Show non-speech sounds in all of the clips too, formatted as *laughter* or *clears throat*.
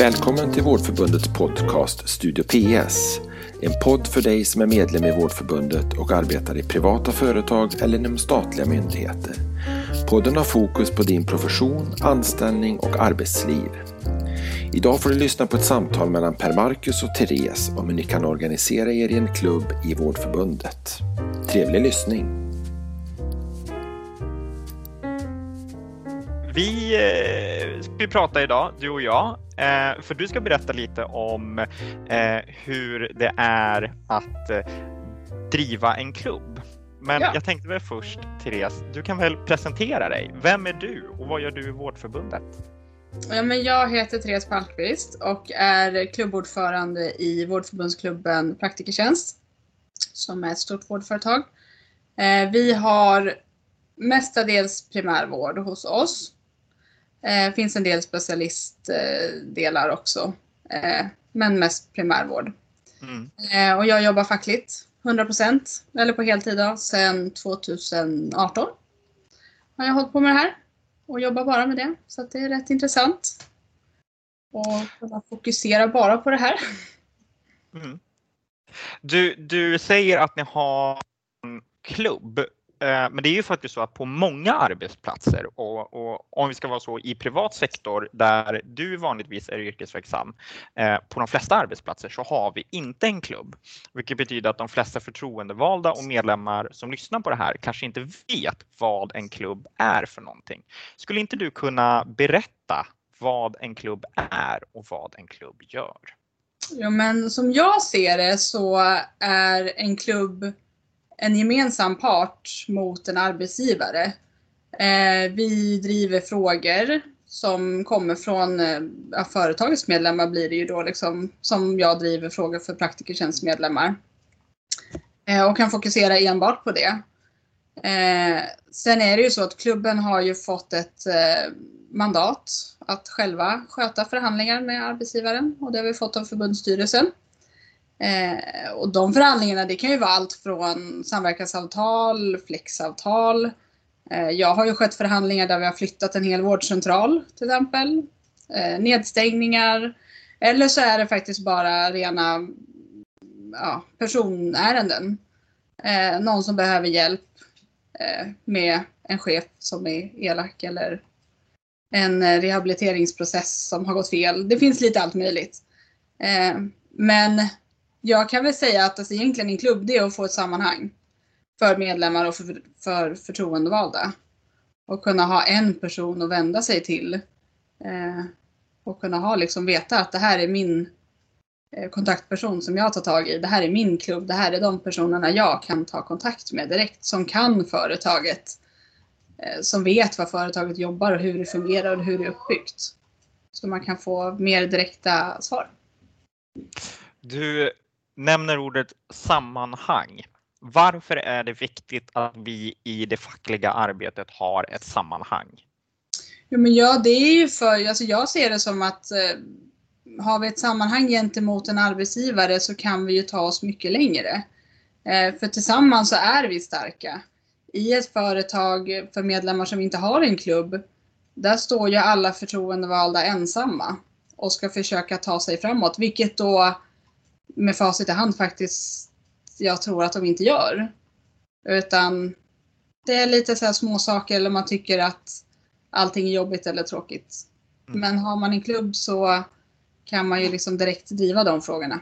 Välkommen till Vårdförbundets podcast Studio PS. En podd för dig som är medlem i Vårdförbundet och arbetar i privata företag eller inom statliga myndigheter. Podden har fokus på din profession, anställning och arbetsliv. Idag får du lyssna på ett samtal mellan Per Marcus och Therese om hur ni kan organisera er i en klubb i Vårdförbundet. Trevlig lyssning! Vi eh, ska prata idag, du och jag, eh, för du ska berätta lite om eh, hur det är att driva en klubb. Men ja. jag tänkte väl först, Therese, du kan väl presentera dig. Vem är du och vad gör du i Vårdförbundet? Ja, men jag heter Therese Palmqvist och är klubbordförande i Vårdförbundsklubben Praktikertjänst, som är ett stort vårdföretag. Vi har mestadels primärvård hos oss Eh, finns en del specialistdelar också. Eh, men mest primärvård. Mm. Eh, och jag jobbar fackligt 100% eller på heltid då, sedan 2018. Har jag hållit på med det här och jobbar bara med det. Så det är rätt intressant. Och fokusera bara på det här. Mm. Du, du säger att ni har en klubb Eh, men det är ju faktiskt så att på många arbetsplatser och, och, om vi ska vara så i privat sektor där du vanligtvis är yrkesverksam, eh, på de flesta arbetsplatser så har vi inte en klubb. Vilket betyder att de flesta förtroendevalda och medlemmar som lyssnar på det här kanske inte vet vad en klubb är för någonting. Skulle inte du kunna berätta vad en klubb är och vad en klubb gör? Ja, men som jag ser det så är en klubb en gemensam part mot en arbetsgivare. Eh, vi driver frågor som kommer från eh, ja, företagets medlemmar blir det ju då liksom som jag driver frågor för praktikertjänstmedlemmar. Eh, och kan fokusera enbart på det. Eh, sen är det ju så att klubben har ju fått ett eh, mandat att själva sköta förhandlingar med arbetsgivaren och det har vi fått av förbundsstyrelsen. Eh, och de förhandlingarna det kan ju vara allt från samverkansavtal, flexavtal. Eh, jag har ju skött förhandlingar där vi har flyttat en hel vårdcentral till exempel. Eh, nedstängningar. Eller så är det faktiskt bara rena ja, personärenden. Eh, någon som behöver hjälp eh, med en chef som är elak eller en rehabiliteringsprocess som har gått fel. Det finns lite allt möjligt. Eh, men jag kan väl säga att alltså, egentligen en klubb det är att få ett sammanhang för medlemmar och för, för förtroendevalda. Och kunna ha en person att vända sig till. Eh, och kunna ha liksom veta att det här är min eh, kontaktperson som jag tar tag i. Det här är min klubb. Det här är de personerna jag kan ta kontakt med direkt som kan företaget. Eh, som vet vad företaget jobbar och hur det fungerar och hur det är uppbyggt. Så man kan få mer direkta svar. Du nämner ordet sammanhang. Varför är det viktigt att vi i det fackliga arbetet har ett sammanhang? Jo, men ja det är ju för, alltså jag ser det som att eh, har vi ett sammanhang gentemot en arbetsgivare så kan vi ju ta oss mycket längre. Eh, för tillsammans så är vi starka. I ett företag för medlemmar som inte har en klubb, där står ju alla förtroendevalda ensamma och ska försöka ta sig framåt, vilket då med facit i hand faktiskt jag tror att de inte gör. Utan det är lite så här små saker eller man tycker att allting är jobbigt eller tråkigt. Mm. Men har man en klubb så kan man ju liksom direkt driva de frågorna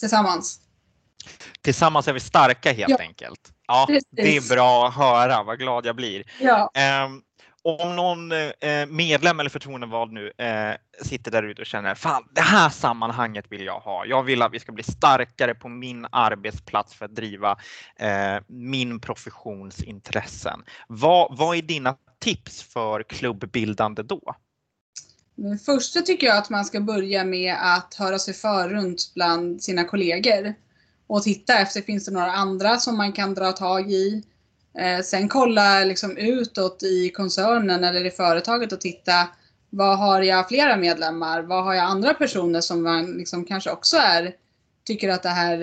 tillsammans. Tillsammans är vi starka helt ja. enkelt. Ja, Precis. det är bra att höra. Vad glad jag blir. Ja. Um, om någon eh, eh, medlem eller förtroendevald nu eh, sitter där ute och känner fan det här sammanhanget vill jag ha. Jag vill att vi ska bli starkare på min arbetsplats för att driva eh, min professions intressen. Vad, vad är dina tips för klubbbildande då? Mm, det första tycker jag att man ska börja med att höra sig för runt bland sina kollegor och titta efter finns det några andra som man kan dra tag i Eh, sen kolla liksom utåt i koncernen eller i företaget och titta vad har jag flera medlemmar? Vad har jag andra personer som man liksom kanske också är, tycker att det här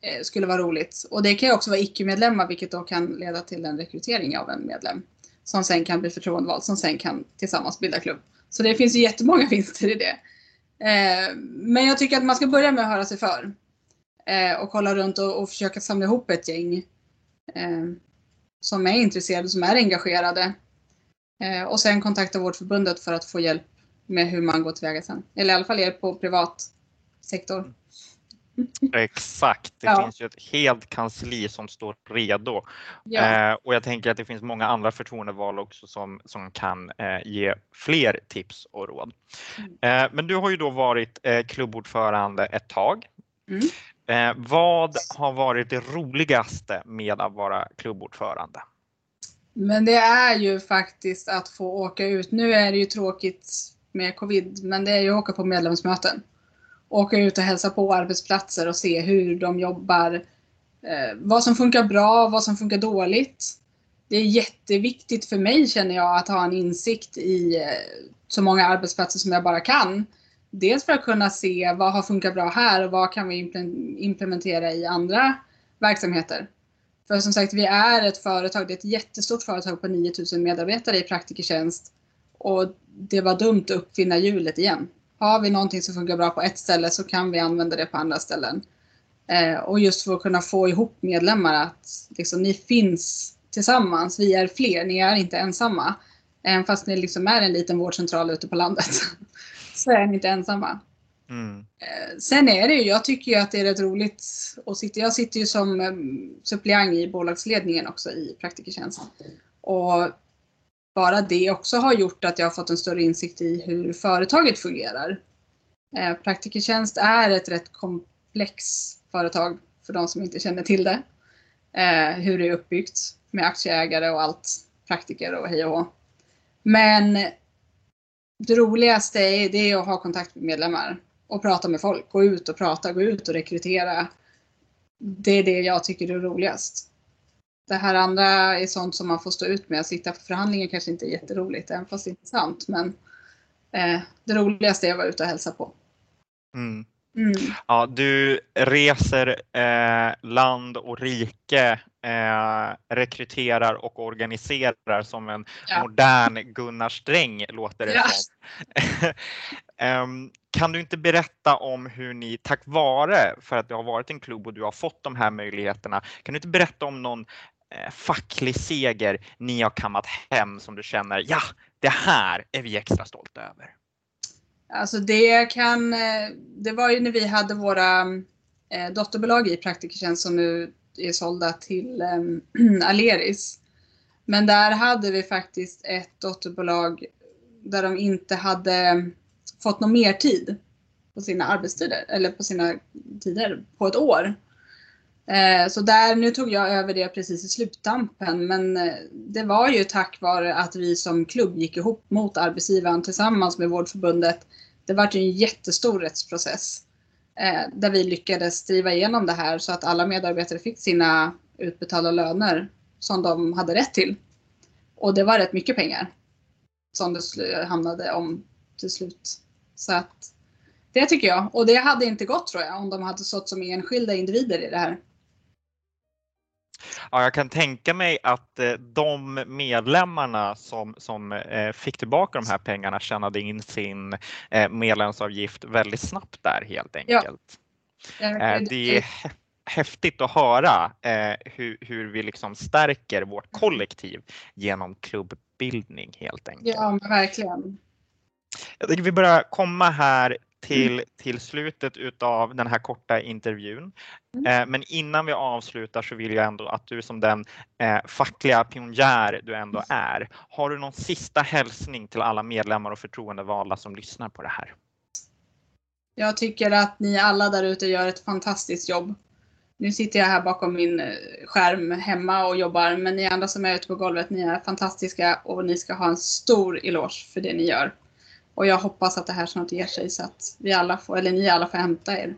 eh, skulle vara roligt? Och det kan ju också vara icke-medlemmar vilket då kan leda till en rekrytering av en medlem som sen kan bli förtroendevald, som sen kan tillsammans bilda klubb. Så det finns ju jättemånga *laughs* vinster i det. Eh, men jag tycker att man ska börja med att höra sig för. Eh, och kolla runt och, och försöka samla ihop ett gäng eh, som är intresserade, som är engagerade. Eh, och sen kontakta Vårdförbundet för att få hjälp med hur man går tillväga sen. Eller i alla fall er på privat sektor. Exakt, det Ja. finns ju ett helt kansli som står redo. Ja. Eh, och jag tänker att det finns många andra förtroendevalda också som, som kan eh, ge fler tips och råd. Mm. Eh, men du har ju då varit eh, klubbordförande ett tag. Mm. Eh, vad har varit det roligaste med att vara klubbordförande? Men det är ju faktiskt att få åka ut. Nu är det ju tråkigt med covid, men det är ju att åka på medlemsmöten. Åka ut och hälsa på arbetsplatser och se hur de jobbar. Eh, vad som funkar bra, vad som funkar dåligt. Det är jätteviktigt för mig känner jag att ha en insikt i eh, så många arbetsplatser som jag bara kan. Dels för att kunna se vad har funkat bra här och vad kan vi implementera i andra verksamheter. För som sagt, vi är ett företag, det är ett jättestort företag på 9000 medarbetare i praktikertjänst. Och det var dumt att uppfinna hjulet igen. Har vi någonting som funkar bra på ett ställe så kan vi använda det på andra ställen. Eh, och just för att kunna få ihop medlemmar att liksom, ni finns tillsammans, vi är fler, ni är inte ensamma. Även fast ni liksom är en liten vårdcentral ute på landet *laughs* så är ni inte ensamma. Mm. Eh, Sen är det ju, jag tycker ju att det är rätt roligt att sitta. Jag sitter ju som um, suppleant i bolagsledningen också i praktikertjänst. Och bara det också har gjort att jag har fått en större insikt i hur företaget fungerar. Eh, Praktikertjänst är ett rätt komplex företag för de som inte känner till det. Eh, hur det är uppbyggt med aktieägare och allt, praktiker och hej och hå. Men det roligaste är, det är att ha kontakt med medlemmar och prata med folk. Gå ut och prata, gå ut och rekrytera. Det är det jag tycker är roligast. Det här andra är sånt som man får stå ut med. Att sitta på förhandlingar kanske inte är jätteroligt, även fast det är intressant. Men eh, det roligaste är att vara ute och hälsa på. Mm. Mm. Ja, du reser eh, land och rike, eh, rekryterar och organiserar som en Ja. modern Gunnar Sträng låter det Ja. som. *laughs* Em, kan du inte berätta om hur ni tack vare för att det har varit en klubb och du har fått de här möjligheterna, kan du inte berätta om någon eh, facklig seger ni har kammat hem som du känner, ja, det här är vi extra stolta över? Alltså det kan, eh, det var ju när vi hade våra eh, dotterbolag i Praktikertjänst som nu är sålda till ehm, *clears throat* Aleris. Men där hade vi faktiskt ett dotterbolag där de inte hade fått någon mer tid på sina arbetstider eller på sina tider på ett år. Eh, så där, nu tog jag över det precis i sluttampen men eh, det var ju tack vare att vi som klubb gick ihop mot arbetsgivaren tillsammans med Vårdförbundet. Det var ju en jättestor rättsprocess eh, där vi lyckades driva igenom det här så att alla medarbetare fick sina utbetalda löner som de hade rätt till. Och det var rätt mycket pengar som det hamnade om till slut. Så att det tycker jag. Och det hade inte gått tror jag om de hade stått som enskilda individer i det här. Ja, jag kan tänka mig att eh, de medlemmarna som, som eh, fick tillbaka de här pengarna tjänade in sin eh, medlemsavgift väldigt snabbt där helt enkelt. Eh, Det är hä- häftigt att höra hur, hur vi liksom stärker vårt kollektiv genom klubbbildning helt enkelt. Ja, verkligen. Jag tycker vi börjar komma här till, till slutet utav den här korta intervjun. Mm. Eh, Men innan vi avslutar så vill jag ändå att du som den eh, fackliga pionjär du ändå är, har du någon sista hälsning till alla medlemmar och förtroendevalda som lyssnar på det här? Jag tycker att ni alla där ute gör ett fantastiskt jobb. Nu sitter jag här bakom min eh, skärm hemma och jobbar, men ni andra som är ute på golvet, ni är fantastiska och ni ska ha en stor eloge för det ni gör. Och jag hoppas att det här snart ger sig så att vi alla får, eller ni alla får hämta er.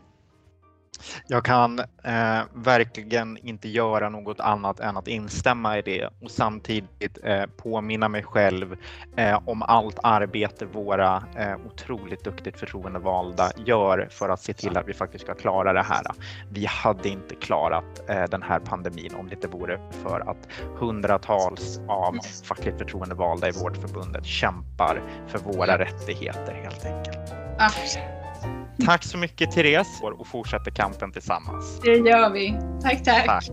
Jag kan eh, verkligen inte göra något annat än att instämma i det och samtidigt eh, påminna mig själv eh, om allt arbete våra eh, otroligt duktigt förtroendevalda gör för att se till att vi faktiskt ska klara det här. Vi hade inte klarat eh, den här pandemin om det inte vore för att hundratals av fackligt förtroendevalda i Vårdförbundet kämpar för våra rättigheter helt enkelt. Absolut. Tack så mycket Therese och fortsätter kampen tillsammans. Det gör vi. tack. tack. tack.